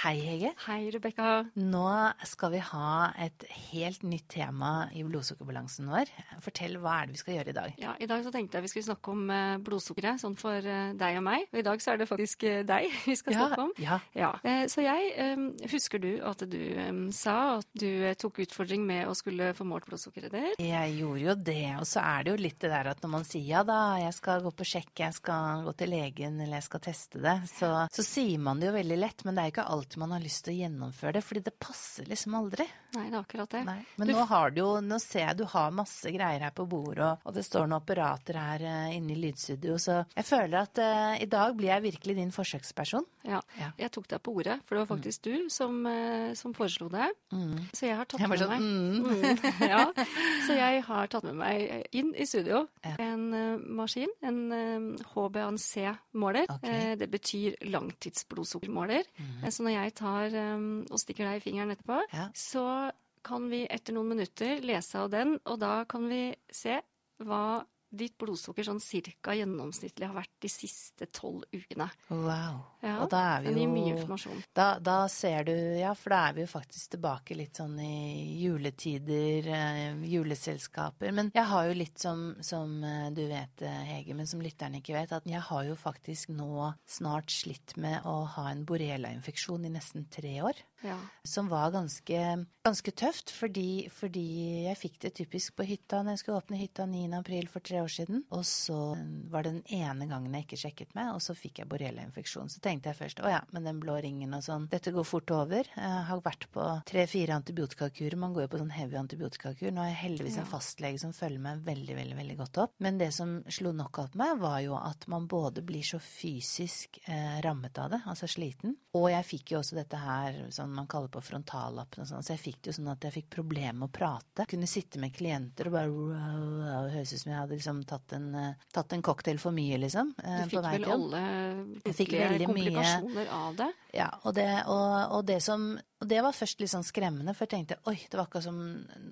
Hei, Hege. Hei, Rebekka. Nå skal vi ha et helt nytt tema i blodsukkerbalansen vår. Fortell, hva er det vi skal gjøre i dag? Ja, I dag så tenkte jeg vi skulle snakke om eh, blodsukkeret, sånn for eh, deg og meg. Og i dag så er det faktisk eh, deg vi skal Ja, snakke om. ja. Ja. Så jeg Husker du at du sa at du tok utfordring med å skulle få målt blodsukkeret ditt? Jeg gjorde jo det, og så er det jo litt det der at når man sier ja da, jeg skal gå på sjekk, jeg skal gå til legen eller jeg skal teste det, så, så sier man det jo veldig lett, men det er jo ikke alltid man har lyst til å gjennomføre det, fordi det passer liksom aldri. Nei, det er akkurat det. Nei. Men Du nå har du jo, nå ser jeg du har masse greier her på bordet, og, og det står noen apparater her uh, inne i lydstudio, så jeg føler at uh, i dag blir jeg virkelig din forsøksperson. Ja. Ja. Jeg tok deg på ordet, for det var faktisk du som, uh, som foreslo det. Så jeg har tatt Jeg med sånn, meg Mm, ja. Så jeg har tatt med meg inn i studio Ja. en maskin, en HbA1c-måler. Okay. Det betyr langtidsblodsukkermåler. Eh, Så når jeg tar um, og stikker deg i fingeren etterpå, så kan vi etter noen minutter lese av den, og da kan vi se hva ditt blodsukker sånn cirka gjennomsnittlig har vært de siste tolv ukene. Wow. Ja, og da er vi Den gir mye informasjon. Da, da ser du, ja, for da er vi jo faktisk tilbake litt sånn i juletider, eh, juleselskaper. Men jeg har jo litt som, som eh, du vet, eh, Hege, men som lytteren ikke vet, at jeg har jo faktisk nå snart slitt med å ha en borrelia-infeksjon i nesten tre år. Ja. Som var ganske, ganske tøft, fordi, fordi jeg fikk det typisk på hytta når jeg skulle åpne hytta 9. april for tre år siden. Og så var det den ene gangen jeg ikke sjekket meg, og så fikk jeg borrelia-infeksjon. Så tenkte jeg først å ja, men den blå ringen og sånn, dette går fort over. Jeg har vært på tre-fire antibiotikakurer. Man går jo på sånn heavy antibiotikakur. Nå har jeg heldigvis en fastlege som følger meg veldig, veldig, veldig godt opp. Men det som slo knockout på meg, var jo at man både blir så fysisk eh, rammet av det, altså sliten, og jeg fikk jo også dette her som man kaller på frontallappen og sånn, så jeg fikk det jo sånn at jeg fikk problemer med å prate. Kunne sitte med klienter og bare det høres ut som jeg hadde liksom tatt en, eh, tatt en cocktail for mye, liksom. eh, Du fikk vei vel alle Jeg fikk ordentlige mye- komplikasjoner av det? Ja, og det, og, og det som og det var først litt sånn skremmende, for jeg tenkte oi, det var akkurat som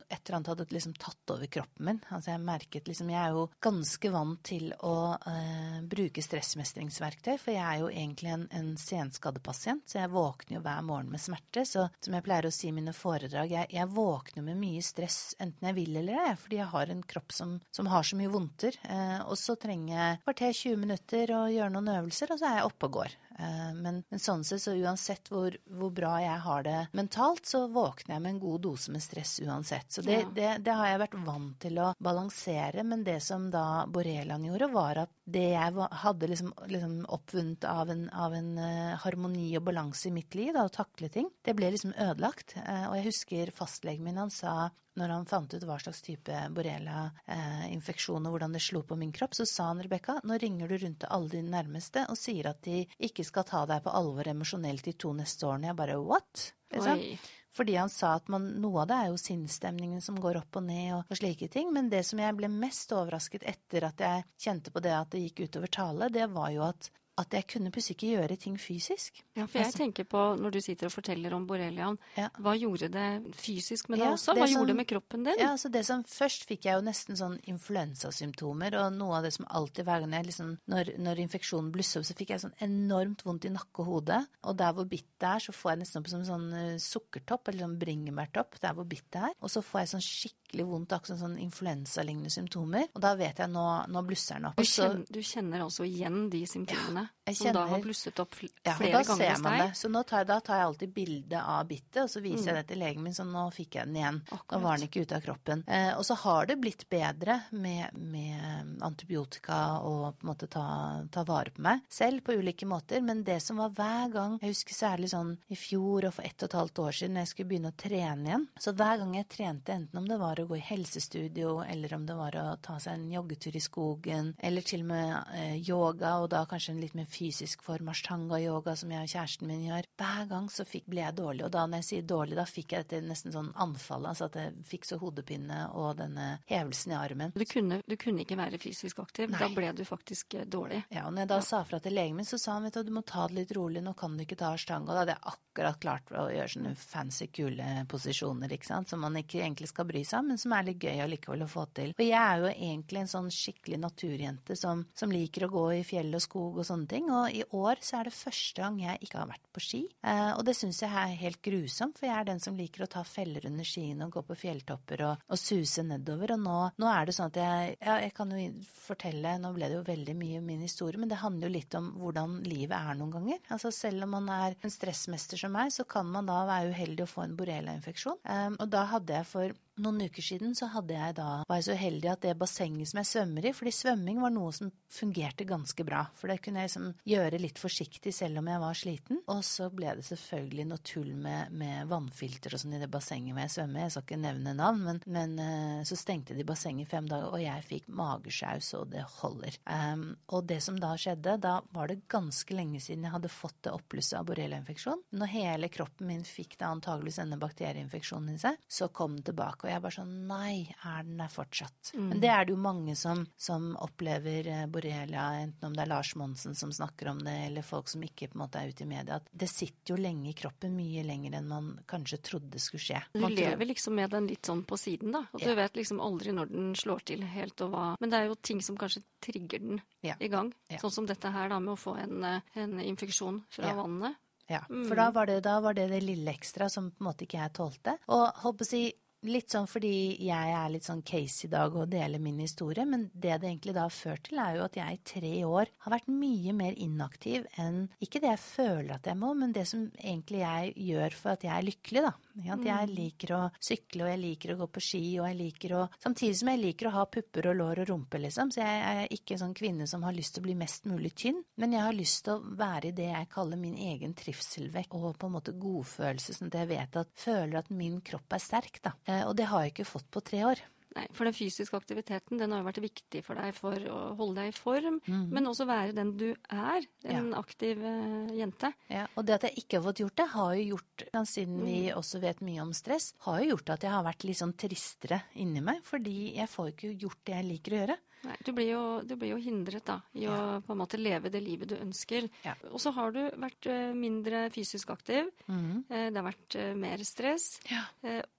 et eller annet hadde liksom tatt over kroppen min. Altså jeg merket liksom Jeg er jo ganske vant til å eh, bruke stressmestringsverktøy, for jeg er jo egentlig en, en senskadepasient, så jeg våkner jo hver morgen med smerte. Så som jeg pleier å si i mine foredrag, jeg, jeg våkner med mye stress enten jeg vil eller ei, fordi jeg har en kropp som, som har så mye vondter. Eh, og så trenger jeg kvarter 20 minutter og gjøre noen øvelser, og så er jeg oppe og går. Eh, Men, men sånn sett, så uansett hvor, hvor bra jeg har det mentalt, så våkner jeg med en god dose med stress uansett. Så det, Ja. det, det har jeg vært vant til å balansere. Men det som da Borreland gjorde, var at det jeg hadde liksom, liksom oppvunnet av en, av en eh, harmoni og balanse i mitt liv, da, å takle ting, det ble liksom ødelagt. Eh, og jeg husker fastlegen min, han sa når han fant ut hva slags type borrelia-infeksjon og hvordan det slo på min kropp, så sa han Rebekka, nå ringer du rundt til alle dine nærmeste og sier at de ikke skal ta deg på alvor emosjonelt de to neste årene. Jeg bare what? Liksom. Oi. Fordi han sa at man, noe av det er jo sinnsstemningen som går opp og ned og, og slike ting, men det som jeg ble mest overrasket etter at jeg kjente på det at det gikk utover tale, det var jo at, at jeg kunne plutselig ikke gjøre ting fysisk. Ja, for jeg Altså- tenker på, når du sitter og forteller om borreliaen, Ja. hva gjorde det fysisk med deg Ja, også? Hva som- gjorde det med kroppen din? Ja, altså det som Først fikk jeg jo nesten sånn influensasymptomer, og noe av det som alltid hver gang jeg liksom Når, når infeksjonen blusser opp, så fikk jeg sånn enormt vondt i nakke og hode. Og der hvor bittet er, så får jeg nesten opp som sånn eh, sukkertopp, eller sånn bringebærtopp, der hvor bittet er. Og så får jeg sånn skikkelig vondt, akkurat som sånn influensalignende symptomer. Og da vet jeg nå, nå blusser den opp. Du, kjenner, du kjenner også igjen de symptomene jeg som da har blusset opp flere Ja, og flere da ganger ser hos man deg? det. Så tar, da tar jeg alltid bilde av bittet, og så viser jeg det til legen min, så nå fikk jeg den igjen. Nå var den ikke ute av kroppen. Eh, og så har det blitt bedre med, med antibiotika og på en måte ta, ta vare på meg selv på ulike måter, men det som var hver gang, jeg husker særlig sånn i fjor og for ett og et halvt år siden, når jeg skulle begynne å trene igjen, så hver gang jeg trente, enten om det var å gå i helsestudio, eller om det var å ta seg en joggetur i skogen, eller til og med eh, yoga, og da kanskje en litt mer fysisk form, ashtanga-yoga, som jeg og kjæresten min gjør, hver gang så fikk, ble jeg dårlig, og da når jeg sier dårlig, da fikk jeg dette nesten sånn anfall, altså at jeg fikk så hodepine og denne hevelsen i armen. Du kunne, du kunne ikke være fysisk aktiv. Nei. Da ble du faktisk eh, dårlig. Ja, og når jeg da sa fra til legen min, så sa han vet du, du må ta det litt rolig, nå kan du ikke ta ashtanga. Da hadde jeg akkurat klart å gjøre sånne fancy, kule posisjoner, ikke sant, som man ikke egentlig skal bry seg om, men som er litt gøy allikevel å få til. Og jeg er jo egentlig en sånn skikkelig naturjente som, som liker å gå i fjell og skog og sånne ting. Og i år så er det første gang jeg ikke har vært på ski. Eh, og det syns jeg er helt grusomt, for jeg er den som liker å ta feller under skiene og gå på fjelltopper og, og suse nedover. Og nå, nå, er det sånn at jeg Ja, jeg kan jo fortelle, nå ble det jo veldig mye min historie, men det handler jo litt om hvordan livet er noen ganger. Altså selv om man er en stressmester som meg, så kan man da være uheldig å få en borreliainfeksjon. Um, og da hadde jeg for noen uker siden så hadde jeg da, var jeg så heldig at det bassenget som jeg svømmer i fordi svømming var noe som fungerte ganske bra. For det kunne jeg liksom gjøre litt forsiktig selv om jeg var sliten. Og så ble det selvfølgelig noe tull med, med vannfilter og sånn i det bassenget hvor jeg svømmer. Jeg skal ikke nevne navn, men, men uh, så stengte de bassenget fem dager, og jeg fikk magesjaus, og det holder. Um, og det som da skjedde, da var det ganske lenge siden jeg hadde fått det oppblusset av borreliainfeksjon. Når hele kroppen min fikk da antageligvis denne bakterieinfeksjonen i seg, så kom den tilbake. Og jeg bare sånn Nei, er den der fortsatt? Mm. Men det er det jo mange som, som opplever eh, borrelia, enten om det er Lars Monsen som snakker om det, eller folk som ikke på en måte er ute i media, at det sitter jo lenge i kroppen, mye lenger enn man kanskje trodde skulle skje. Du lever liksom med den litt sånn på siden, da. Og ja. du vet liksom aldri når den slår til helt og hva Men det er jo ting som kanskje trigger den ja. i gang. Ja. Sånn som dette her da med å få en, eh, en infeksjon fra vannet. Ja, for da var, det, da var, det, det lille ekstra som på en måte ikke jeg tålte. Og holdt på å si Litt sånn fordi jeg er litt sånn case i dag og deler min historie, men det det egentlig da har ført til, er jo at jeg i tre år har vært mye mer inaktiv enn Ikke det jeg føler at jeg må, men det som egentlig jeg gjør for at jeg er lykkelig, da. At jeg mm. liker å sykle, og jeg liker å gå på ski, og jeg liker å Samtidig som jeg liker å ha pupper og lår og rumpe, liksom. Så jeg er ikke en sånn kvinne som har lyst til å bli mest mulig tynn, men jeg har lyst til å være i det jeg kaller min egen trivselvekk og på en måte godfølelse, sånn at jeg vet at føler at min kropp er sterk, da. Eh, og det har jeg ikke fått på tre år. Nei, for den fysiske aktiviteten den har jo vært viktig for deg for å holde deg i form, mm. men også være den du er, en ja. aktiv uh, jente. Ja, Og det at jeg ikke har fått gjort det, har jo gjort, siden mm. vi også vet mye om stress, har jo gjort at jeg har vært litt sånn tristere inni meg, fordi jeg får ikke gjort det jeg liker å gjøre. Nei, du blir, jo, du blir, jo, hindret da, i ja. å på en måte leve det livet du ønsker. Ja. Og så har du vært uh, mindre fysisk aktiv. Mm. Det har vært uh, mer stress. Ja.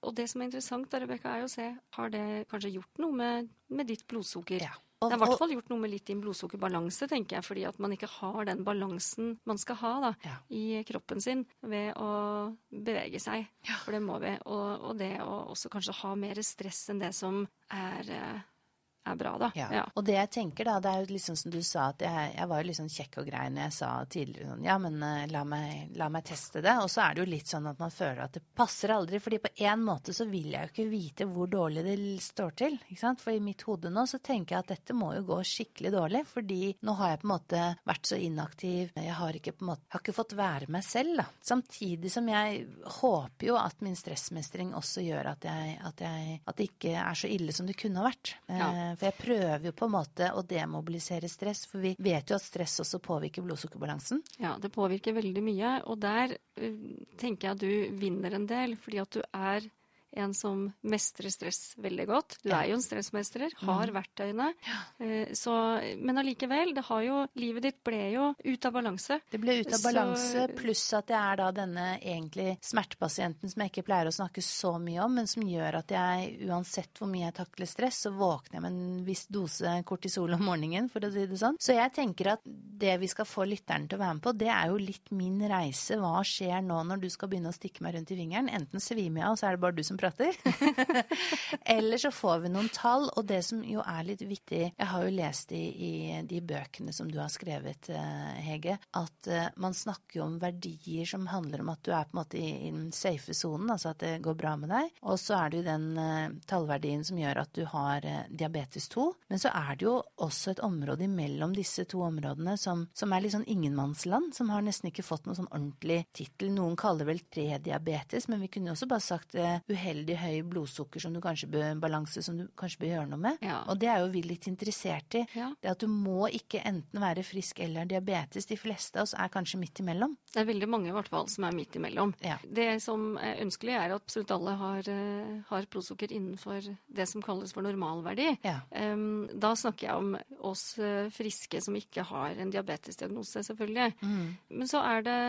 og det som er interessant, da, Rebekka, er å se har det kanskje gjort noe med, med ditt blodsukker. Og, det har i hvert fall gjort noe med litt din blodsukkerbalanse, tenker jeg, fordi at man ikke har den balansen man skal ha da, ja. i kroppen sin ved å bevege seg. Ja. For det må vi. Og, og, det å også kanskje ha mer stress enn det som er er bra, da. Ja. ja. Og det jeg tenker da, det er jo liksom som du sa, at jeg, jeg var jo litt sånn kjekk og grei når jeg sa tidligere sånn ja, men uh, la, meg, la, meg, teste det. Og så er det jo litt sånn at man føler at det passer aldri. fordi på en måte så vil jeg jo ikke vite hvor dårlig det står til. ikke sant? For i mitt hode nå så tenker jeg at dette må jo gå skikkelig dårlig, fordi nå har jeg på en måte vært så inaktiv. Jeg har ikke på en måte, har ikke fått være meg selv, da. Samtidig som jeg håper jo at min stressmestring også gjør at, jeg, at, jeg, at det ikke er så ille som det kunne ha vært. Ja. Uh, for jeg prøver jo på en måte å demobilisere stress, for vi vet jo at stress også påvirker blodsukkerbalansen. Ja, det påvirker veldig mye, og der uh, tenker jeg at du vinner en del, fordi at du er en som mestrer stress veldig godt. Du er jo en stressmestrer, har mm. verktøyene. Eh, så, men allikevel, det har jo Livet ditt ble jo ut av balanse. Det ble ut av balanse, så, pluss at jeg er da denne egentlig smertepasienten som jeg ikke pleier å snakke så mye om, men som gjør at jeg uansett hvor mye jeg takler stress, så våkner jeg med en viss dose kortisol om morgenen, for å si det sånn. Så jeg tenker at det vi skal få lytteren til å være med på, det er jo litt min reise. Hva skjer nå når du skal begynne å stikke meg rundt i fingeren? Enten svimer jeg av, så er det bare du som prater. Eller så får vi noen tall, og det som jo er litt viktig Jeg har jo lest i, i de bøkene som du har skrevet, eh, Hege, at uh, man snakker jo om verdier som handler om at du er på en måte i, i den safe sonen, altså at det går bra med deg. Og så er det jo den uh, tallverdien som gjør at du har diabetes 2. Men så er det jo også et område imellom disse to områdene som, som er litt sånn ingenmannsland, som har nesten ikke fått noen sånn ordentlig tittel. Noen kaller det vel prediabetes, men vi kunne jo også bare sagt uheldig høy høy blodsukker som du kanskje bør, balanse som du kanskje bør gjøre noe med. Ja. Og det er jo vi litt interessert i. Ja. Det at du må ikke enten være frisk eller diabetes. De fleste av oss er kanskje midt imellom. Det er veldig mange i hvert fall som er midt imellom. Ja. Det som er ønskelig, er at absolutt alle har, eh, har blodsukker innenfor det som kalles for normalverdi. Um, da snakker jeg om oss eh, friske som ikke har en diabetesdiagnose, selvfølgelig. Mm. Men så er det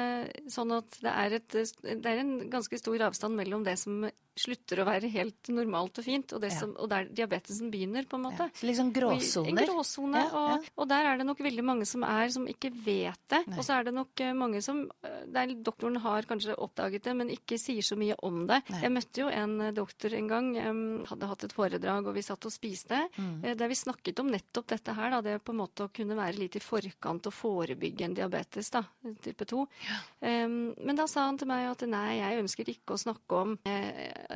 sånn at det er, et, det er en ganske stor avstand mellom det som slutter å være helt normalt og fint, og, som, og der diabetesen begynner, på en måte. Så liksom gråsoner? En gråsone. Og, og, der er det nok veldig mange som er som ikke vet det. Nei. Og så er det nok eh, mange som eh, der Doktoren har kanskje oppdaget det, men ikke sier så mye om det. Nei. Jeg møtte jo en doktor en gang, hadde hatt et foredrag, og vi satt og spiste, mm. der vi snakket om nettopp dette her. Da, det på en måte å kunne være litt i forkant og forebygge en diabetes, da, type 2. Ja. Um, men da sa han til meg at nei, jeg ønsker ikke å snakke om uh,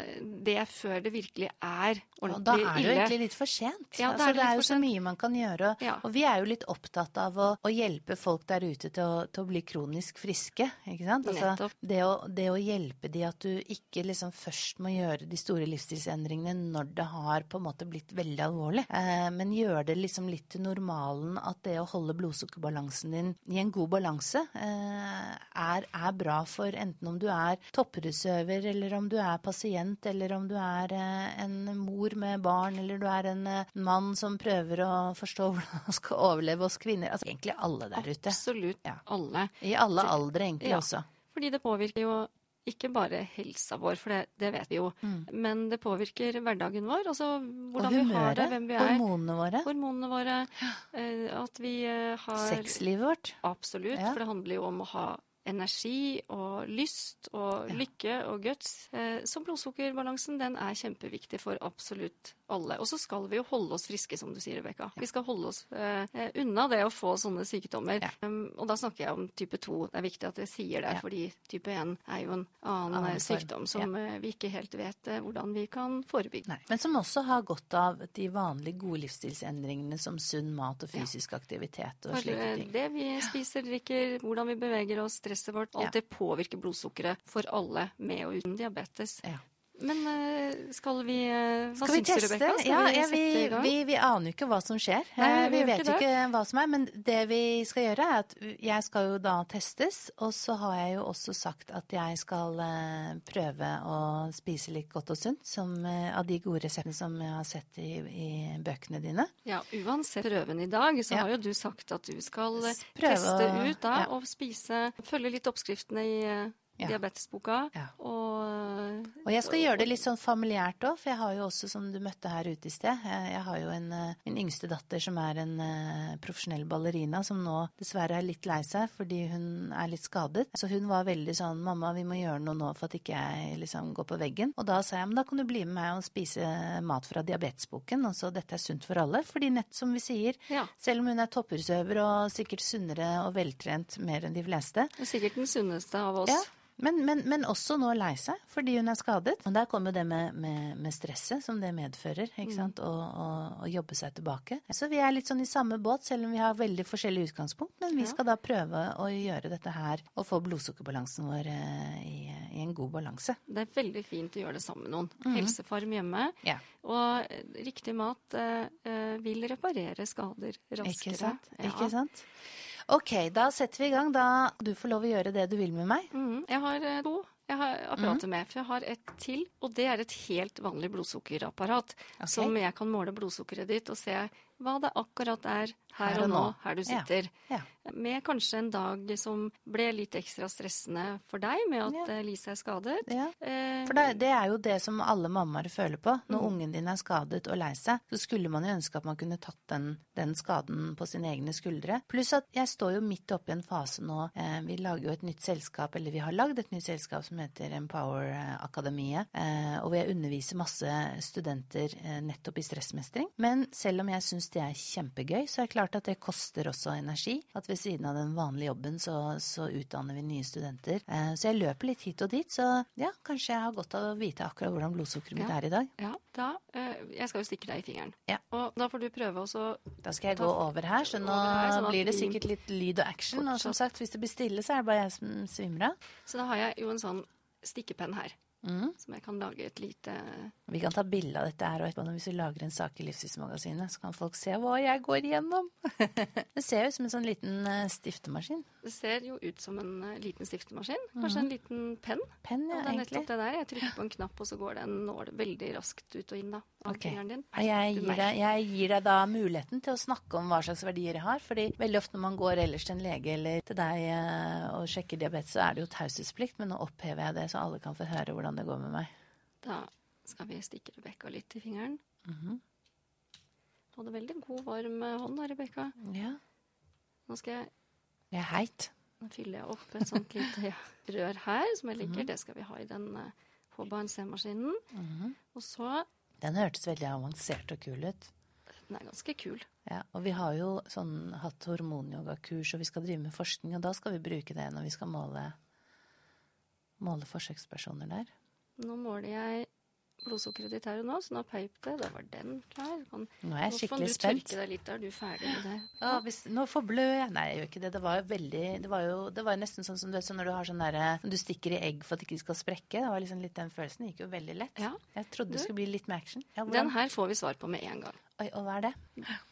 det før det virkelig er ordentlig ille. Da er det jo egentlig litt for sent. Ja, altså, det, er, det er jo så mye man kan gjøre. Ja. Og vi er jo litt opptatt av å, å hjelpe folk der ute til å, til å, bli kronisk friske. ikke sant? Altså, det å, det, å, hjelpe de at du ikke liksom først må gjøre de store livsstilsendringene når det har på en måte blitt veldig alvorlig, eh, men gjør det liksom litt til normalen at det å holde blodsukkerbalansen din i en god balanse eh, er, er, bra for enten om du er toppidrettsutøver, eller om du er pasient, eller om du er eh, en mor med barn, eller du er en eh, mann som prøver å forstå hvordan man skal overleve hos kvinner. Altså egentlig alle der ute. Absolutt ja. alle. I alle aldre egentlig ja. også. Fordi det påvirker jo ikke bare helsa vår, for det, det vet vi jo, mm. men det påvirker hverdagen vår. Altså hvordan humøret, vi har det, hvem vi er. Hormonene våre. Hormonene våre. Eh, at vi har Sexlivet vårt. Absolutt. Ja. For det handler jo om å ha energi og lyst og lykke og guts. Eh, så blodsukkerbalansen den er kjempeviktig for absolutt alle. Og så skal vi jo holde oss friske, som du sier, Rebekka. Ja. Vi skal holde oss uh, unna det å få sånne sykdommer. Ja. Um, og da snakker jeg om type 2. Det er viktig at jeg sier det, fordi type 1 er jo en annen, annen sykdom som ja. vi ikke helt vet uh, hvordan vi kan forebygge. Nei. Men som også har godt av de vanlige gode livsstilsendringene som sunn mat og fysisk aktivitet og for, slike ting. Det vi spiser, drikker, hvordan vi beveger oss, stresset vårt. Alt det påvirker blodsukkeret for alle med og uten diabetes. Men uh, skal vi uh, Hva skal vi teste? Du, Rebecca? ja, vi, ja vi, vi, vi, aner jo ikke hva som skjer. Nei, eh, vi, vet jo ikke hva som er. Men det vi skal gjøre, er at jeg skal jo da testes. Og så har jeg jo også sagt at jeg skal prøve å spise litt godt og sunt. Som, av de gode reseptene som jeg har sett i, i, bøkene dine. Ja, uansett prøven i dag, så ja. har jo du sagt at du skal prøve teste ut da, ja. og spise Følge litt oppskriftene i ja. diabetesboka. Ja. Og, og, jeg skal gjøre det litt sånn familiært òg, for jeg har jo også, som du møtte her ute i sted, jeg, jeg har jo en, eh, min yngste datter som er en uh, profesjonell ballerina, som nå dessverre er litt lei seg fordi hun er litt skadet. Så hun var veldig sånn 'mamma, vi må gjøre noe nå for at ikke jeg liksom går på veggen'. Og da sa jeg 'men da kan du bli med meg og spise mat fra diabetesboken', og så 'dette er sunt for alle'. Fordi nett som vi sier, ja. selv om hun er toppidrettsøver og sikkert sunnere og veltrent mer enn de fleste er sikkert den sunneste av oss. Ja, men, men, men, også nå lei seg fordi hun er skadet. Og der kommer jo det med, med, med, stresset som det medfører, ikke mm. sant, og, og, og, jobbe seg tilbake. Så vi er litt sånn i samme båt, selv om vi har veldig forskjellig utgangspunkt. Men vi skal da prøve å gjøre dette her og få blodsukkerbalansen vår eh, i, i en god balanse. Det er veldig fint å gjøre det sammen med noen. Mm. Helsefarm hjemme. Ja. Og riktig mat eh, eh vil reparere skader raskere. Ikke sant. Ja. Ikke sant? Ok, da setter vi i gang. Da du får lov å gjøre det du vil med meg. Mm, jeg har eh, to jeg har apparatet mm. med, for jeg har et til. Og det er et helt vanlig blodsukkerapparat. Okay. Som jeg kan måle blodsukkeret ditt og se hva det akkurat er her, og, nå, her du sitter. Ja. Ja. Med kanskje en dag som ble litt ekstra stressende for deg med at ja. Lise er skadet. Ja. Eh, for det, det, er jo det som alle mammaer føler på. Når mm. ungen din er skadet og lei seg, så skulle man jo ønske at man kunne tatt den, den skaden på sine egne skuldre. Pluss at jeg står jo midt oppi en fase nå. Eh, vi lager jo et nytt selskap, eller vi har lagd et nytt selskap som heter Empower Akademiet, eh, og jeg underviser masse studenter eh, nettopp i stressmestring. Men selv om jeg syns det er kjempegøy, så er det klart at det koster også energi. At ved siden av den vanlige jobben så, så utdanner vi nye studenter. Eh, så jeg løper litt hit og dit. Så ja, kanskje jeg har godt av å vite akkurat hvordan blodsukkeret mitt er i dag. Ja, da, eh, Jeg skal jo stikke deg i fingeren. Ja. Og da får du prøve å Da skal jeg gå over her, så nå her, sånn blir det sikkert litt lyd og action. Og som sagt, hvis det blir stille, så er det bare jeg som svimmer av. Så da har jeg jo en sånn stikkepenn her. Mm. Som jeg kan lage et lite Vi kan ta bilde av dette her og etterpå hvis vi lager en sak i Livsstilsmagasinet. Så kan folk se hva jeg går igjennom. det ser jo ut som en sånn liten uh, stiftemaskin. Det ser jo ut som en uh, liten stiftemaskin. Kanskje mm. en liten penn. Penn, ja, og det er nettopp det der. Jeg trykker på en knapp, og så går den en nål veldig raskt ut og inn da, av okay. fingeren din. Jeg gir, deg, jeg gir, deg, da muligheten til å snakke om hva slags verdier jeg har. fordi veldig ofte når man går ellers til en lege eller til deg uh, og sjekker diabetes, så er det jo taushetsplikt. Men nå opphever jeg det, så alle kan få høre hvordan det går med meg. Da skal vi stikke Rebekka litt i fingeren. Mm -hmm. Du hadde veldig god, varm eh, hånd da, Rebekka. Ja. Nå skal jeg Det er heit. Nå fyller jeg opp et sånt lite rør her, som jeg liker. Mm -hmm. Det skal vi ha i den HBNC-maskinen. Mm -hmm. Og så Den hørtes veldig avansert og kul ut. Den er ganske kul. Ja, og vi har jo sånn hatt hormonyogakurs, og vi skal drive med forskning, og da skal vi bruke det når vi skal måle, måle forsøkspersoner der. Nå måler jeg blodsukkeret ditt her og nå, så nå peip det. Da var den klar. Kan, nå er jeg skikkelig spent. Nå får du tørke deg litt. Er du ferdig med det? Ja, hvis, nå forblør jeg. Nei, jeg gjør ikke det. Det var jo veldig Det var jo det var nesten sånn som du vet, så når du har sånn derre Du stikker i egg for at det ikke skal sprekke. Det var liksom litt den følelsen. Det gikk jo veldig lett. Ja. Jeg trodde det skulle bli litt med action. Ja, den her får vi svar på med en gang. Oi, og hva er det?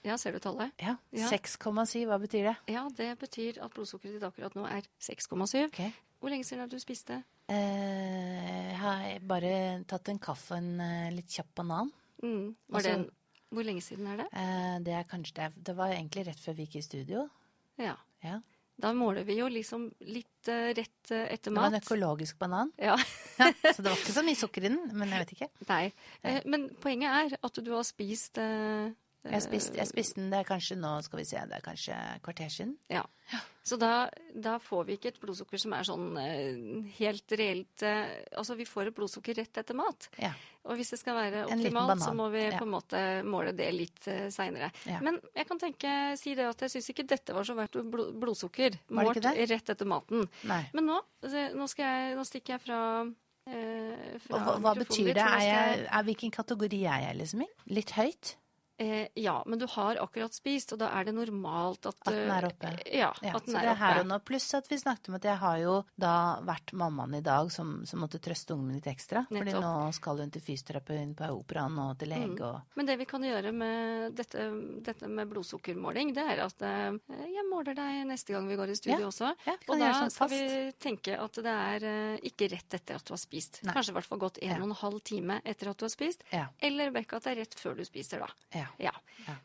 Ja, ser du tallet? Ja. 6,7. Hva betyr det? Ja, det betyr at blodsukkeret ditt akkurat nå er 6,7. Okay. Hvor lenge siden har du spiste? Eh, jeg har bare tatt en kaffe og en uh, litt kjapp banan. Mm. Var det en, hvor lenge siden er det? Eh, det, er kanskje, det, det, var egentlig rett før vi gikk i studio. Ja. ja. Da måler vi jo liksom litt uh, rett uh, etter mat. Det var en økologisk banan. Ja. ja. Så det var ikke så mye sukker i den, men jeg vet ikke. Nei. men poenget er at du har spist jeg spiste, jeg spiste den, det er kanskje nå, skal vi se, det er kanskje kvarter siden. Ja. Så da, da, får vi ikke et blodsukker som er sånn helt reelt Altså vi får et blodsukker rett etter mat. Ja. Og hvis det skal være optimalt, så må vi på en måte måle det litt uh, seinere. Ja. Men jeg kan tenke, si det at jeg syns ikke dette var så verdt blodsukker. Målt rett etter maten. Nei. Men nå, nå, jeg, nå stikker jeg fra uh, hva, hva betyr det? Er jeg, er, hvilken kategori er jeg liksom i? Litt høyt? Eh, ja, men du har akkurat spist, og da er det normalt at At den er oppe? Eh, ja, ja, at den så er det er her oppe. og nå. Pluss at vi snakket om at jeg har jo da vært mammaen i dag som, som måtte trøste ungen min litt ekstra. Fordi nå skal hun til fysioterapeuten på operaen og til lege Mm. og Men det vi kan gjøre med dette, dette med blodsukkermåling, det er at eh, jeg måler deg neste gang vi går i studio Ja, også. ja, vi kan og da sånn skal vi tenke at det er eh, ikke rett etter at du har spist. Nei. Kanskje i hvert fall gått en og en halv time etter at du har spist. Eller Rebekka, at det er rett før du spiser, da. ja. Ja.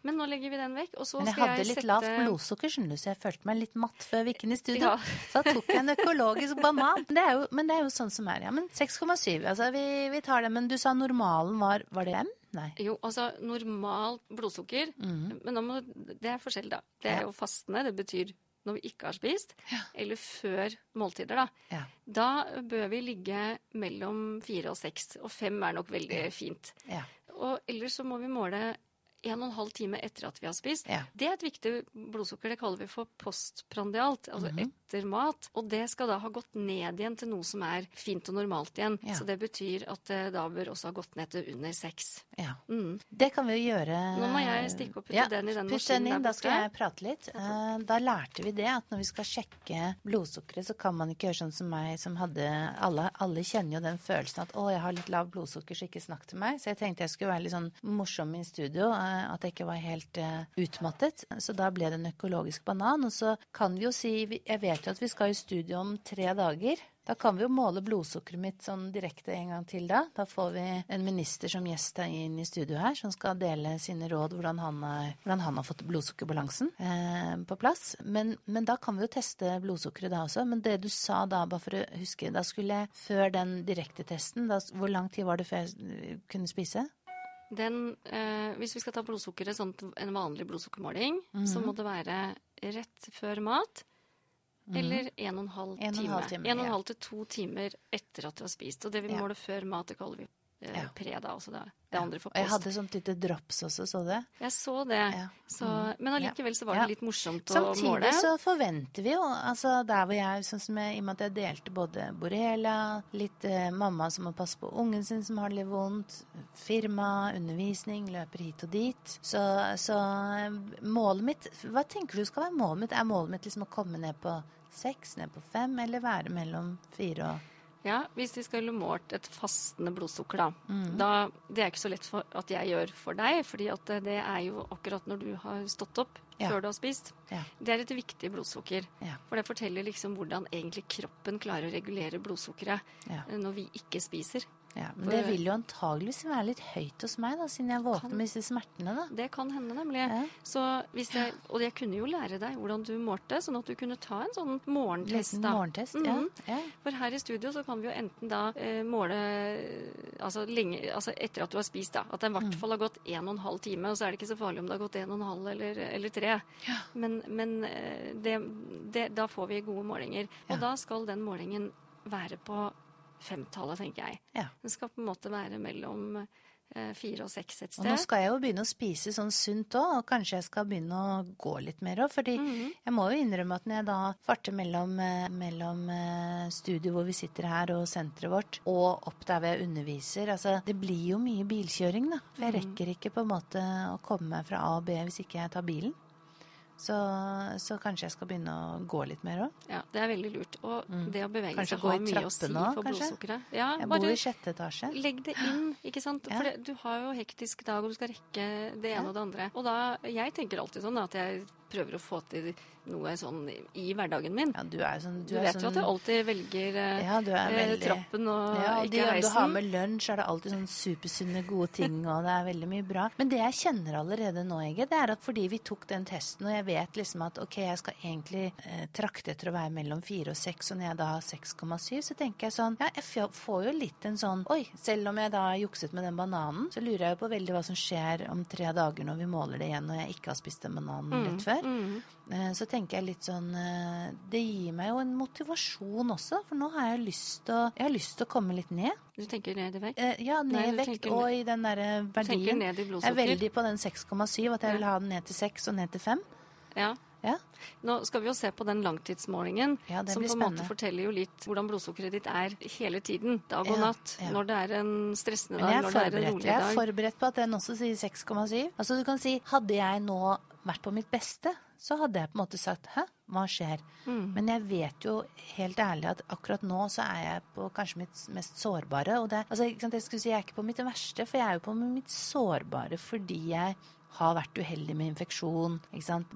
Men nå legger vi den vekk, og så Men jeg skal hadde jeg litt sette lavt blodsukker, skjønner du, så jeg følte meg litt matt før vi gikk inn i studio. Ja. Så da tok jeg en økologisk banan. Det jo, men det er jo sånn som er, ja. Men 6,7, altså vi, vi tar det. Men du sa normalen var Var det M? Nei. Jo, altså normalt blodsukker Men nå må, det er forskjell, da. Det er. Ja. jo fastende. Det betyr når vi ikke har spist, Ja. eller før måltider, da. Ja. Da bør vi ligge mellom fire og seks. Og fem er nok veldig fint. Ja. Og ellers så må vi måle en og en halv time etter at vi har spist. Ja. Det er et viktig blodsukker. Det kaller vi for postprandialt, altså Mhm. Etter mat. Og det skal da ha gått ned igjen til noe som er fint og normalt igjen. Ja. Så det betyr at det da bør også ha gått ned til under seks. ja. Mm. Det kan vi jo gjøre. Nå må jeg stikke og putte ja, den i den maskinen den inn, Da skal jeg prate litt. Eh, Da lærte vi det at når vi skal sjekke blodsukkeret, så kan man ikke gjøre sånn som meg, som hadde Alle, alle kjenner jo den følelsen at 'å, jeg har litt lav blodsukker, så ikke snakk til meg'. Så jeg tenkte jeg skulle være litt sånn morsom i studio, eh, at jeg ikke var helt eh, utmattet. Så da ble det en økologisk banan. Og så kan vi jo si Jeg vet jo at vi skal i studio om tre dager. Da kan vi jo måle blodsukkeret mitt sånn direkte en gang til da. Da får vi en minister som gjest inn i studio her, som skal dele sine råd hvordan han har, hvordan han har fått blodsukkerbalansen eh, på plass. Men, men da kan vi jo teste blodsukkeret da også. Men det du sa da, bare for å huske, da skulle jeg før den direktetesten, hvor lang tid var det før jeg kunne spise? Den, eh, hvis vi skal ta blodsukkeret, sånn en vanlig blodsukkermåling, så Mhm. må det være rett før mat. Eller en og en halv Mhm. En og en time. halv time, En og en ja. halv til to timer etter at du har spist. Og det vi Ja. måler før mat, det kaller vi eh, Ja. pre, da. Altså det, det andre for Og jeg hadde sånt lite drops også, så du det? Jeg så det. Ja. Så, men allikevel så var det litt morsomt å måle. Samtidig så forventer vi jo, altså der hvor jeg, sånn som jeg, i og med at jeg delte både borrelia, litt eh, mamma som må passe på ungen sin som har det litt vondt, firma, undervisning, løper hit og dit. Så, så eh, målet mitt, hva tenker du skal være målet mitt? Er målet mitt liksom å komme ned på seks, ned på fem, eller være mellom fire og Ja, hvis vi skulle målt et fastende blodsukker, da. Mm. da det er ikke så lett at jeg gjør for deg, fordi at det er jo akkurat når du har stått opp Ja. før du har spist. Ja. Det er et viktig blodsukker. Ja. For det forteller liksom hvordan egentlig kroppen klarer å regulere blodsukkeret eh, når vi ikke spiser. Ja, Men det vil jo antageligvis være litt høyt hos meg, da, siden jeg våkner med disse smertene. da. Det kan hende, nemlig. Ja. Så hvis jeg, og jeg kunne jo lære deg hvordan du målte, sånn at du kunne ta en sånn morgentest. da. morgentest, mm -hmm. ja. For her i studio så kan vi jo enten da eh, måle altså, lenge, altså etter at du har spist, da. At det i hvert mm. fall har gått en og en halv time. Og så er det ikke så farlig om det har gått en og en halv eller, eller tre. Ja. Men, men eh, det, det, da får vi gode målinger. Og da skal den målingen være på femtallet, tenker jeg. Ja. Den skal på en måte være mellom eh, fire og seks et sted. Og nå skal jeg jo begynne å spise sånn sunt òg, og kanskje jeg skal begynne å gå litt mer òg. Fordi mm -hmm. jeg må jo innrømme at når jeg da farter mellom, eh, mellom eh, studio hvor vi sitter her og senteret vårt, og opp der hvor jeg underviser Altså, det blir jo mye bilkjøring, da. For jeg mhm. rekker ikke på en måte å komme meg fra A og B hvis ikke jeg tar bilen. Så, så, kanskje jeg skal begynne å gå litt mer òg. Ja, det er veldig lurt. Og mm. det å bevege kanskje seg har mye å si for blodsukkeret. Ja, jeg bor i sjette etasje. Legg det inn, ikke sant. Ja. For det, du har jo hektisk dag, og du skal rekke det ene ja. og det andre. Og da, jeg tenker alltid sånn at jeg prøver å få til noe sånn i hverdagen min. Ja, du er sånn, du, du vet sånn, jo at jeg alltid velger eh, ja, veldig, trappen og ja, og ikke reisen. Du har med lunsj, er det alltid sånn supersunne, gode ting, og det er veldig mye bra. Men det jeg kjenner allerede nå, Ege, det er at fordi vi tok den testen, og jeg vet liksom at ok, jeg skal egentlig eh, trakte etter å være mellom fire og seks, og når jeg da har 6,7, så tenker jeg sånn Ja, jeg får jo litt en sånn Oi, selv om jeg da har jukset med den bananen, så lurer jeg jo på veldig hva som skjer om tre dager når vi måler det igjen, og jeg ikke har spist den bananen mm, litt før. Mm. Eh, så tenker jeg litt sånn eh, Det gir meg jo en motivasjon også, for nå har jeg lyst til å, jeg har lyst til å komme litt ned. Du tenker ned i vekt? Eh, ja, ned i vekt og i den derre verdien. Ned i jeg er veldig på den 6,7, at jeg vil ha den ned til 6 og ned til 5. Ja. ja. Nå skal vi jo se på den langtidsmålingen, ja, som på en måte forteller jo litt hvordan blodsukkeret ditt er hele tiden, dag og ja, natt. Når det er en stressende dag, når det er en rolig dag. Jeg er forberedt på at den også sier 6,7. Altså du kan si, hadde jeg nå vært på mitt beste, så hadde jeg på en måte sagt hæ, hva skjer? Mm. Men jeg vet jo helt ærlig at akkurat nå så er jeg på kanskje mitt mest sårbare. Og det, altså, jeg skulle si jeg er ikke på mitt verste, for jeg er jo på mitt sårbare fordi jeg har vært uheldig med infeksjon.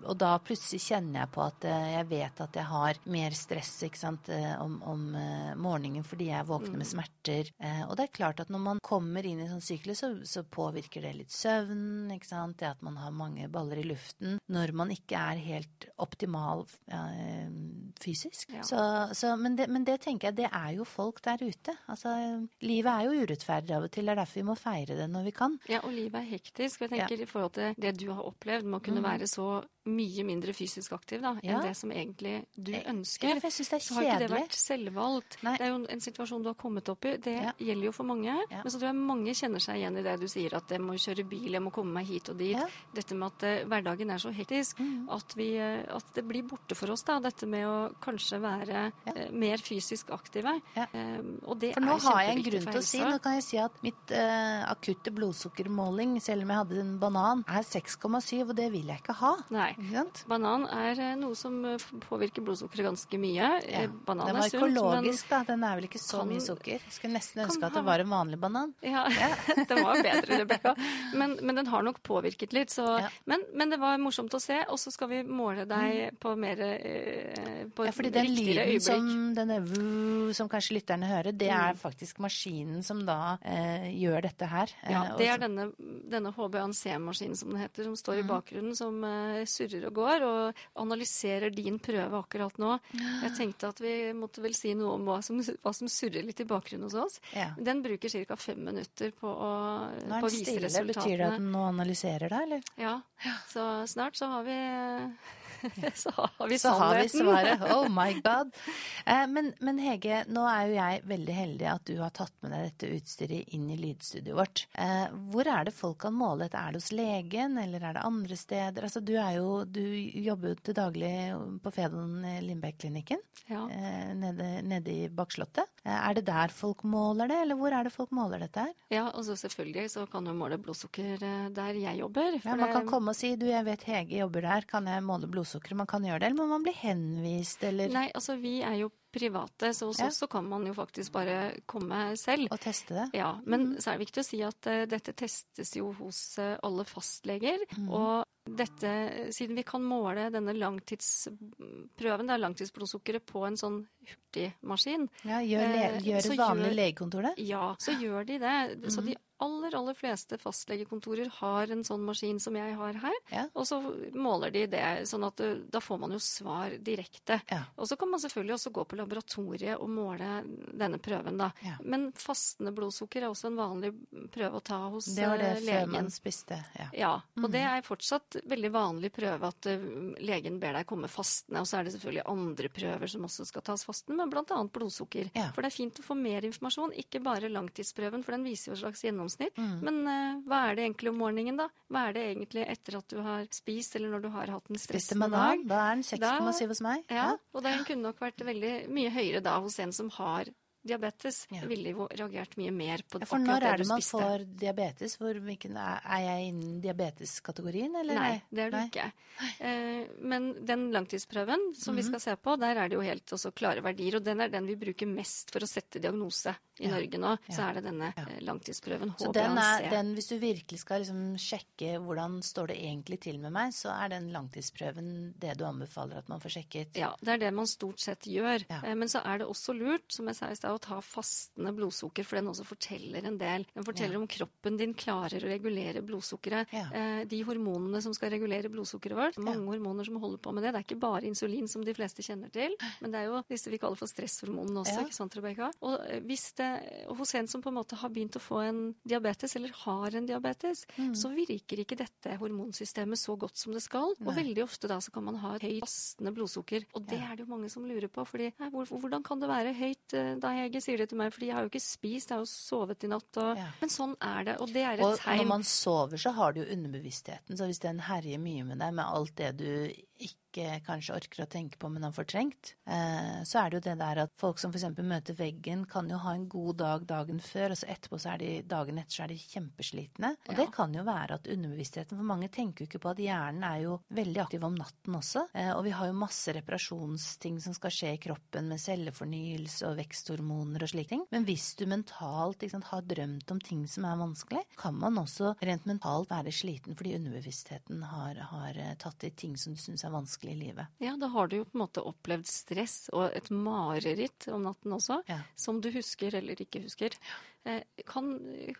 Og da plutselig kjenner jeg på at eh, jeg vet at jeg har mer stress eh, om, om, eh, morgenen fordi jeg våkner med mm. smerter. Og det er klart at når man kommer inn i sånn syklus, så, så, påvirker det litt søvnen. Det at man har mange baller i luften. Når man ikke er helt optimal fysisk. Ja. Så, så, men, det, men, det, tenker jeg, det er jo folk der ute. Altså, livet er jo urettferdig av og til. Det er derfor vi må feire det når vi kan. Ja, og livet er hektisk. Jeg tenker ja. i forhold til det du har opplevd med å kunne mm. være så mye mindre fysisk aktiv da, enn det som egentlig du ønsker. Ja, for jeg synes det er kjedelig. Så har ikke det vært selvvalgt. Nei. Det er jo en situasjon du har kommet opp i. Det ja. gjelder jo for mange. Men så tror jeg mange kjenner seg igjen i det du sier, at jeg må kjøre bil, jeg må komme meg hit og dit. Dette med at uh, hverdagen er så hektisk mm. at, vi, uh, at, det blir borte for oss, da. Dette med å kanskje være uh, mer fysisk aktive. og det er for nå har jeg en grunn til å si, nå kan jeg si at mitt akutte blodsukkermåling, selv om jeg hadde en banan, er 6,7, og det vil jeg ikke ha. Nei. Banan er eh, noe som eh, påvirker blodsukkeret ganske mye. Ja. er sunt. den var økologisk, da. Den er vel ikke så kan, mye sukker. Jeg skulle nesten ønske at det var en vanlig banan. Ja, ja. den var bedre, Rebekka. Men, men, den har nok påvirket litt. Så, ja. men, men, det var morsomt å se. Og så skal vi måle deg mm. på mer på Ja, fordi den lyden som denne som kanskje lytterne hører, det er mm. faktisk maskinen som da eh, gjør dette her. Ja, det er denne, denne HBANC-maskinen som den heter, som står i mm. bakgrunnen, som uh, surrer og går, og analyserer din prøve akkurat nå. Jeg tenkte at vi måtte vel si noe om hva som, hva som surrer litt i bakgrunnen hos oss. Ja. Den bruker ca. fem minutter på å, på å vise stille, resultatene. Betyr det at den nå analyserer det, eller? Ja. Så snart så har vi så har vi sannheten. Så har vi svaret. Oh my god. Eh, men, men, Hege, nå er jo jeg veldig heldig at du har tatt med deg dette utstyret inn i lydstudioet vårt. Eh, hvor er det folk kan måle dette? Er det hos legen, eller er det andre steder? Altså, du, er jo, du jobber jo til daglig på Fedon Lindbeck-klinikken ja. Eh, nede, nede, i Bakslottet. Er det der folk måler det, eller hvor er det folk måler dette her? Ja, altså selvfølgelig så kan du måle blodsukker der jeg jobber. Ja, man kan komme og si du, jeg vet Hege jobber der, kan jeg måle blodsukker? Blodsukkeret man kan gjøre det, eller må man bli henvist, eller? Nei, altså vi er jo private, så hos ja. oss så kan man jo faktisk bare komme selv. Og teste det. Ja, Men mm. så er det viktig å si at uh, dette testes jo hos uh, alle fastleger. Mm. Og dette, siden vi kan måle denne langtidsprøven, det er langtidsblodsukkeret, på en sånn hurtigmaskin Ja, Gjør, le, gjør et vanlig legekontor det? Ja, så gjør de det. Mm. Så de aller, aller fleste fastlegekontorer har en sånn maskin som jeg har her. Ja. Og så måler de det, sånn at eh, da får man jo svar direkte. Ja. Og så kan man selvfølgelig også gå på laboratoriet og måle denne prøven, da. Ja. Men fastende blodsukker er også en vanlig prøve å ta hos legen. Det var det legen. før man spiste, ja. Ja. Og mm. det er fortsatt veldig vanlig prøve at uh, legen ber deg komme fastende. Og så er det selvfølgelig andre prøver som også skal tas fasten, men bl.a. blodsukker. For det er fint å få mer informasjon, ikke bare langtidsprøven, for den viser jo et slags gjennomsnitt. Mm. Men uh, hva er det egentlig om morgenen, da? Hva er det egentlig etter at du har spist, eller når du har hatt en stressende dag? Da er den 6,7 hos meg. Ja, ja, og den kunne nok vært veldig mye høyere da hos en som har diabetes, ja. ville jo reagert mye mer på ja, for akkurat det du spiste. For når er det man får diabetes? Hvor, er jeg innen diabeteskategorien, eller? Nei, det er du nei. ikke. Eh, men den langtidsprøven som mm -hmm. vi mhm. skal se på, der er det jo helt også klare verdier. Og den er den vi bruker mest for å sette diagnose i ja. Norge nå. Så er det denne. Eh, langtidsprøven HbA1c. Så den er, den, hvis du virkelig skal liksom sjekke hvordan står det egentlig til med meg, så er den langtidsprøven det du anbefaler at man får sjekket? Ja, det er det man stort sett gjør. Eh, men så er det også lurt, som jeg sa i stad, å ta fastende blodsukker, for den også forteller en del. Den forteller ja. om kroppen din klarer å regulere blodsukkeret. Ja. Eh, de hormonene som skal regulere blodsukkeret vårt, mange ja. hormoner som holder på med det. Det er ikke bare insulin, som de fleste kjenner til, men det er jo disse vi kaller for stresshormonene også, ikke sant, Rebekka? Og eh, hvis det, hos en som på en måte har begynt å få en diabetes, eller har en diabetes, mm. så virker ikke dette hormonsystemet så godt som det skal. Nei. Og veldig ofte da så kan man ha høyt fastende blodsukker. Og det er det jo mange som lurer på. fordi hvordan kan det være høyt da da Hege sier det til meg, fordi jeg har jo ikke spist, jeg har jo sovet i natt. Og... Ja. Men sånn er det, og det er et og tegn. Og når man sover, så har du jo underbevisstheten, så hvis den herjer mye med deg med alt det du ikke ikke kanskje orker å tenke på, men har fortrengt, eh, så er det jo det der at folk som f.eks. møter veggen, kan jo ha en god dag dagen før, og så etterpå så er de dagen etter så er de kjempeslitne. Og ja. det kan jo være at underbevisstheten For mange tenker jo ikke på at hjernen er jo veldig aktiv om natten også. Eh, og vi har jo masse reparasjonsting som skal skje i kroppen med cellefornyelse og veksthormoner og slike ting. Men hvis du mentalt sant, har drømt om ting som er vanskelig, kan man også rent mentalt være sliten fordi underbevisstheten har, har eh, tatt i ting som du syns er vanskelig vanskelig i livet. Ja, da har du jo på en måte opplevd stress og et mareritt om natten også, ja. som du husker eller ikke husker. Eh, kan,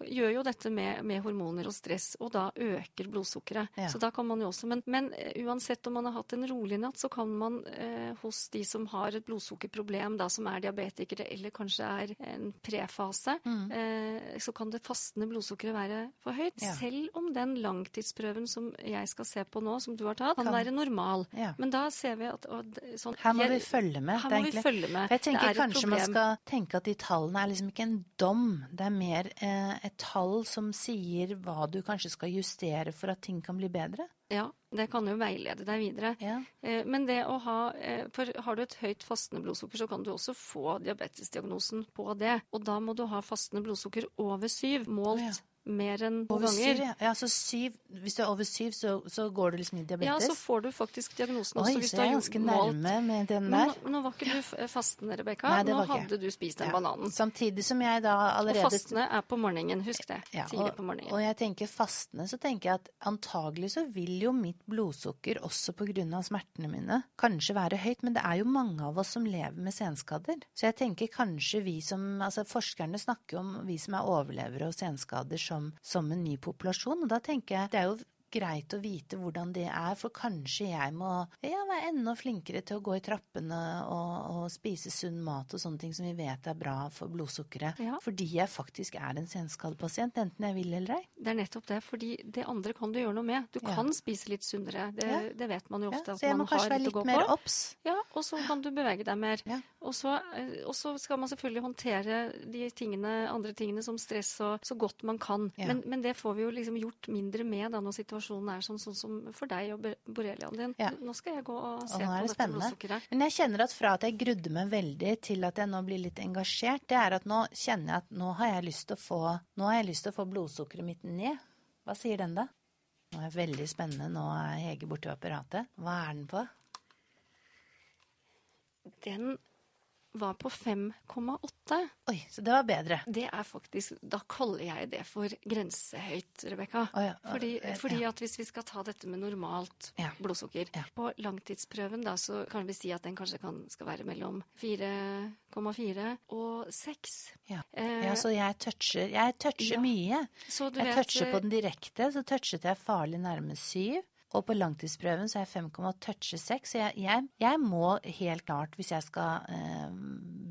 gjør jo dette med, med, hormoner og stress, og da øker blodsukkeret. Ja. Så da kan man jo også, men, men, eh, uansett om man har hatt en rolig natt, så kan man eh, hos de som har et blodsukkerproblem, da som er diabetikere eller kanskje er en prefase, mm. eh, så kan det fastende blodsukkeret være for høyt. Ja. Selv om den langtidsprøven som jeg skal se på nå, som du har tatt, kan, kan være normal. Ja. Men da ser vi at og, sånn, Her må jeg, vi følge med. Her må vi følge med. For jeg tenker kanskje man skal tenke at de tallene er liksom ikke en dom det er mer eh, et tall som sier hva du kanskje skal justere for at ting kan bli bedre? Ja, det kan jo veilede deg videre. Ja. Eh, men det å ha eh, For har du et høyt fastende blodsukker, så kan du også få diabetesdiagnosen på det. Og da må du ha fastende blodsukker over syv, målt ja mer enn to ganger. Syv, ja. ja, så syv, Hvis du er over syv, så, så, går du liksom i diabetes? Ja, så får du faktisk diagnosen også. Oi, så jeg er ganske nærme med den der. Nå, nå var ikke du fastende, Rebekka. Nå hadde du spist den ja. bananen. Samtidig som jeg da allerede Og fastende er på morgenen, husk det. Ja, Tidlig på morgenen. Og jeg tenker fastende, så tenker jeg at antagelig så vil jo mitt blodsukker også på grunn av smertene mine kanskje være høyt, men det er jo mange av oss som lever med senskader. Så jeg tenker kanskje vi som Altså forskerne snakker om vi som er overlevere og senskader som, som en ny populasjon. Og da tenker jeg det er jo greit å vite hvordan det er, for kanskje jeg må ja, være enda flinkere til å gå i trappene og, og, spise sunn mat og sånne ting som vi vet er bra for blodsukkeret. Ja. Fordi jeg faktisk er en senskadepasient, enten jeg vil eller ei. Det er nettopp det, fordi det andre kan du gjøre noe med. Du ja. kan spise litt sunnere, det, det vet man jo ofte. at man har litt å gå på. så jeg må kanskje være litt mer obs? Ja, og så kan du bevege deg mer. Og så, og, så, skal man selvfølgelig håndtere de tingene, andre tingene som stress og så godt man kan. Men, men, det får vi jo liksom gjort mindre med da når situasjonen situasjonen er sånn, sånn som for deg og borreliaen din. Ja. Nå skal jeg gå og se og på det dette blodsukkeret. Men jeg kjenner at fra at jeg grudde meg veldig til at jeg nå blir litt engasjert, det er at nå kjenner jeg at nå har jeg lyst til å få, nå har jeg lyst til å få blodsukkeret mitt ned. Hva sier den da? Nå er det veldig spennende. Nå er Hege borte ved apparatet. Hva er den på? Den var på 5,8. Oi, så det var bedre. Det er faktisk Da kaller jeg det for grensehøyt, Rebekka. Oh, ja. fordi, fordi, at hvis vi skal ta dette med normalt ja. blodsukker ja. På langtidsprøven da, så kan vi si at den kanskje kan, skal være mellom 4,4 og 6. Ja. Eh, så jeg toucher, jeg toucher mye. jeg vet, toucher på den direkte, så touchet jeg farlig nærme 7. Og på langtidsprøven så er jeg 5,36. Så jeg, jeg, jeg, må helt klart, hvis jeg skal eh,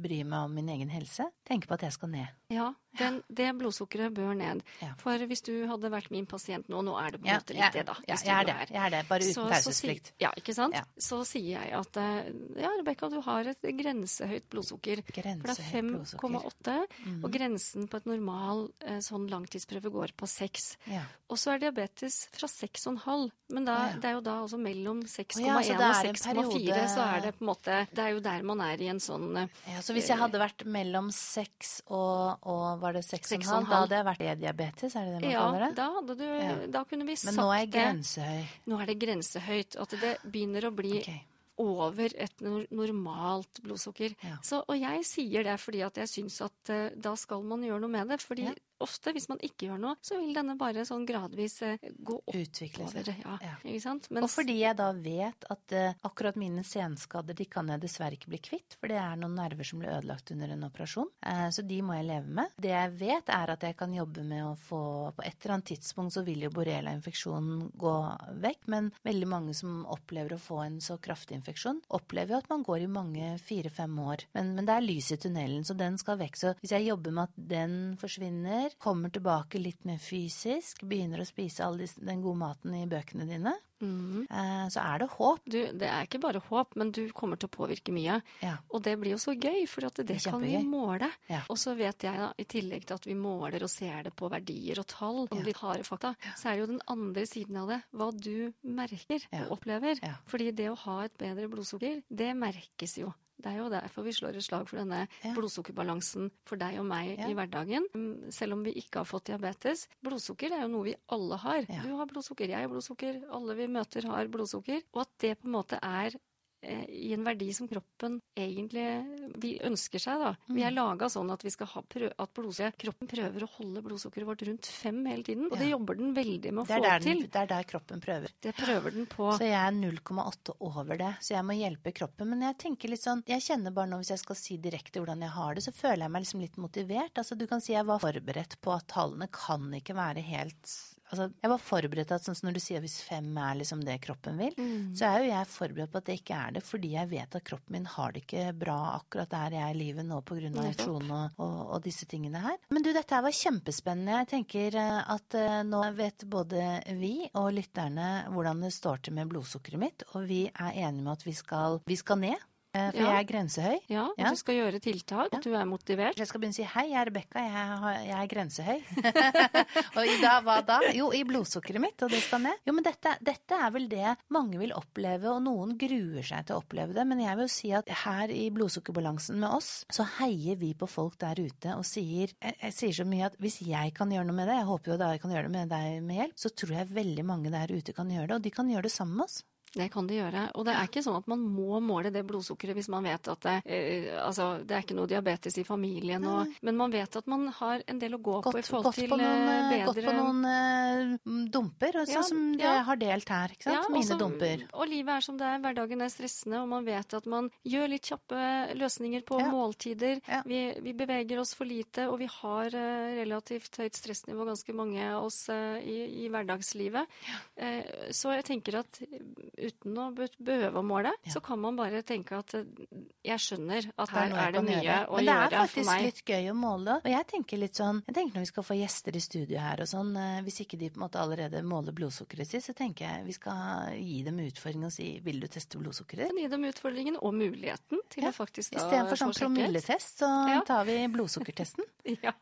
bry meg om min egen helse, tenke på at jeg skal ned. Ja, den, det blodsukkeret bør ned. Ja. For hvis du hadde vært min pasient nå, nå er det på en ja, måte litt det, da. Ja, jeg er det. Jeg er det, bare uten pauseplikt. Ja, ikke sant? Ja. Så sier jeg at ja, Rebekka, du har et grensehøyt blodsukker. Grensehøyt For det er 5,8, mm. og grensen på et normal eh, sånn langtidsprøve går på 6. Ja. Og så er diabetes fra 6,5. Men da, det er jo da altså mellom 6,1 ja, og 6,4, så er det på en måte Det er jo der man er i en sånn Ja, Så hvis jeg hadde vært mellom 6 og, og var det 6,5? Da hadde jeg vært e-diabetes, er det det man ja, kaller det? Da, hadde du, ja. da kunne vi sagt det. Men nå er jeg grensehøy. Nå er det grensehøyt. At det begynner å bli okay. over et normalt blodsukker. Ja. Så, og jeg sier det fordi at jeg syns at uh, da skal man gjøre noe med det. fordi ja ofte, hvis man ikke gjør noe, så vil denne bare sånn gradvis eh, gå oppover. Ja, ja. Ikke sant? Mens, og fordi jeg da vet at uh, akkurat mine senskader de kan jeg dessverre ikke bli kvitt, for det er noen nerver som blir ødelagt under en operasjon. Uh, så de må jeg leve med. Det jeg vet, er at jeg kan jobbe med å få På et eller annet tidspunkt så vil jo borrelia-infeksjonen gå vekk, men veldig mange som opplever å få en så kraftig infeksjon, opplever jo at man går i mange fire-fem år. Men, men det er lys i tunnelen, så den skal vekk. Så hvis jeg jobber med at den forsvinner, kommer tilbake litt mer fysisk, begynner å spise all den gode maten i bøkene dine, mm. så er det håp. Du, det er ikke bare håp, men du kommer til å påvirke mye. Ja. Og det blir jo så gøy, for det, det kan vi måle. Ja. Og så vet jeg, da, i tillegg til at vi måler og ser det på verdier og tall, og ja. litt harde fakta, så er det jo den andre siden av det, hva du merker og opplever. Fordi det å ha et bedre blodsukker, det merkes jo. Det er jo derfor vi slår et slag for denne ja. blodsukkerbalansen for deg og meg ja. i hverdagen. Mm, selv om vi ikke har fått diabetes. Blodsukker er jo noe vi alle har. Ja. Du har blodsukker, jeg har blodsukker, alle vi møter har blodsukker. Og at det på en måte er i en verdi som kroppen egentlig vi ønsker seg. da. Vi er Mm. laga sånn at vi skal ha prøv, at blodsukker, kroppen prøver å holde blodsukkeret vårt rundt fem hele tiden. Og Ja. det jobber den veldig med å få den, til. det er der kroppen prøver. Det prøver den på. Så jeg er 0,8 over det, så jeg må hjelpe kroppen. Men jeg tenker litt sånn, jeg kjenner bare nå, hvis jeg skal si direkte hvordan jeg har det, så føler jeg meg liksom litt motivert. Altså Du kan si jeg var forberedt på at tallene kan ikke være helt Altså, jeg var forberedt at sånn som når du sier hvis fem er liksom det kroppen vil, Mm. så er jo jeg forberedt på at det ikke er det, fordi jeg vet at kroppen min har det ikke bra akkurat der jeg er i livet nå av Nettopp. og, og, og disse tingene her. Men du, dette her var kjempespennende. Jeg tenker eh, at eh, nå vet både vi og lytterne hvordan det står til med blodsukkeret mitt, og vi er enige med at vi skal, vi skal ned. Eh, For Ja. jeg er grensehøy. Ja, og Ja. du skal gjøre tiltak, Ja. du er motivert. Jeg skal begynne å si hei, jeg er Rebekka, jeg, jeg er grensehøy. og i dag, hva da? Jo, i blodsukkeret mitt, og det skal ned. Jo, men dette, dette er vel det mange vil oppleve, og noen gruer seg til å oppleve det. Men jeg vil jo si at her i blodsukkerbalansen med oss, så heier vi på folk der ute og sier Jeg, jeg sier så mye at hvis jeg kan gjøre noe med det, jeg håper jo da jeg kan gjøre det med deg med hjelp, så tror jeg veldig mange der ute kan gjøre det, og de kan gjøre det sammen med oss. Det kan de gjøre. Og det er ikke sånn at man må måle det blodsukkeret hvis man vet at det, eh, altså, det er ikke noe diabetes i familien. Og, men man vet at man har en del å gå på i forhold til noen, eh, eh, bedre gått på noen eh, dumper, sånn Ja, som ja. jeg har delt her. ikke sant? Ja, Mine også- dumper. Og livet er som det er. Hverdagen er stressende, og man vet at man gjør litt kjappe løsninger på måltider. Vi, vi beveger oss for lite, og vi har eh, relativt høyt stressnivå, ganske mange av oss eh, i, i hverdagslivet. Eh, så jeg tenker at uten å behøve å måle, Ja. så kan man bare tenke at jeg skjønner at er her er det mye mye gjøre. å Men det er faktisk litt gøy å måle. Og jeg tenker litt sånn Jeg tenker når vi skal få gjester i studio her og sånn, eh, hvis ikke de på en måte allerede måler blodsukkeret sitt, så tenker jeg vi skal gi dem utfordring og si vil du teste blodsukkeret? Kan gi dem utfordringen og muligheten til Ja, å faktisk da Istedenfor sånn få sjekket. promilletest, så Ja. tar vi blodsukkertesten. Ja.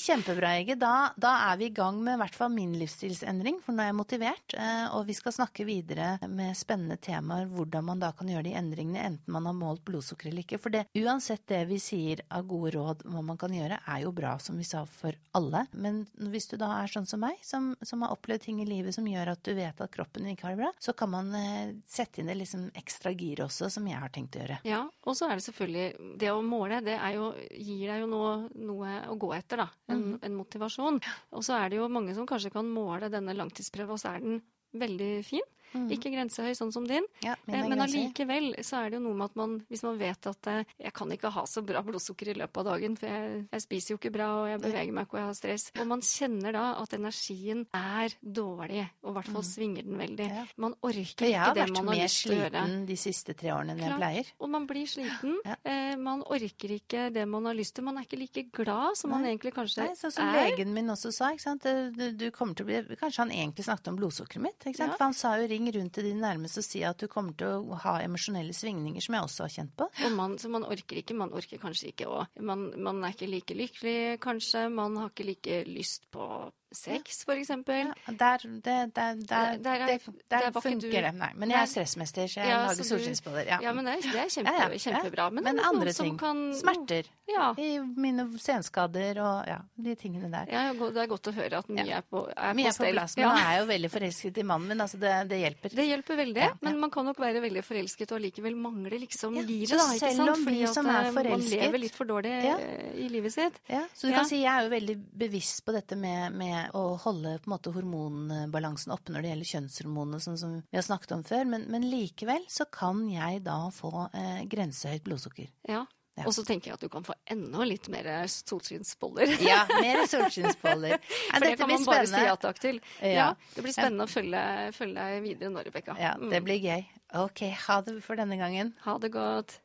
Kjempebra, Ege. Da, da er vi i gang med i hvert fall min livsstilsendring, for nå er jeg motivert. eh, Og vi skal snakke videre med spennende temaer hvordan man da kan gjøre de endringene, enten man har målt blodsukker eller ikke. For det, uansett det vi sier av gode råd hva man kan gjøre, er jo bra, som vi sa, for alle. Men hvis du da er sånn som meg, som, som har opplevd ting i livet som gjør at du vet at kroppen ikke har det bra, så kan man eh, sette inn det liksom ekstra gir også, som jeg har tenkt å gjøre. Ja, og så er det selvfølgelig Det å måle, det jo, gir deg jo noe, noe, å gå etter, da. En, mm. en motivasjon. Og så er det jo mange som kanskje kan måle denne langtidsprøva, og så er den veldig fin. Mm. Ikke grensehøy sånn som din. Ja, eh, men allikevel så er det jo noe med at man, hvis man vet at eh, jeg kan ikke ha så bra blodsukker i løpet av dagen, for jeg, jeg spiser jo ikke bra og jeg beveger meg ikke og jeg har stress, og man kjenner da at energien er dårlig, og i hvert fall mm. svinger den veldig. Ja. Man orker ikke det man har lyst til å gjøre. Jeg har vært mer sliten de siste tre årene enn jeg pleier. Og man blir sliten. Ja. Eh, man orker ikke det man har lyst til. Man er ikke like glad som Nei. man egentlig kanskje Nei, sånn som er. legen min også sa, ikke sant. Du, du kommer til å bli Kanskje han egentlig snakket om blodsukkeret mitt, ikke sant. For han sa jo ring rundt til dine nærmeste og si at du kommer til å ha emosjonelle svingninger, som jeg også har kjent på. Man, så man orker ikke. Man orker kanskje ikke å man, man er ikke like lykkelig, kanskje. Man har ikke like lyst på Sex, for eksempel. Ja, der, det, der, der, der, er, der funker det. Nei, men jeg er stressmester, så jeg ja, lager solskinnsboller. Ja. ja. men det er, det er kjempe, ja, kjempebra. Men, men andre ting. Kan... Smerter. I mine senskader og ja, de tingene der. Ja, Det er godt å høre at mye er på, er mye på, på plass. Men jeg er jo veldig forelsket i mannen min. Altså det, det hjelper. Det hjelper veldig. Men man kan nok være veldig forelsket og likevel mangle liksom livet, da. Ikke selv om vi som er forelsket Man lever litt for dårlig i livet sitt. Ja, Så du kan si jeg er jo veldig bevisst på dette med, med å holde på en måte hormonbalansen oppe når det gjelder kjønnshormonene, sånn som vi har snakket om før. Men, men likevel så kan jeg da få eh, grensehøyt blodsukker. Ja. Ja. Og så tenker jeg at du kan få enda litt mer solskinnsboller. ja, mer solskinnsboller. For det kan man bare si ja takk til. Ja. ja det blir spennende å følge, følge deg videre nå, Rebekka. Ja, det mm. blir gøy. Ok, ha det for denne gangen. Ha det godt.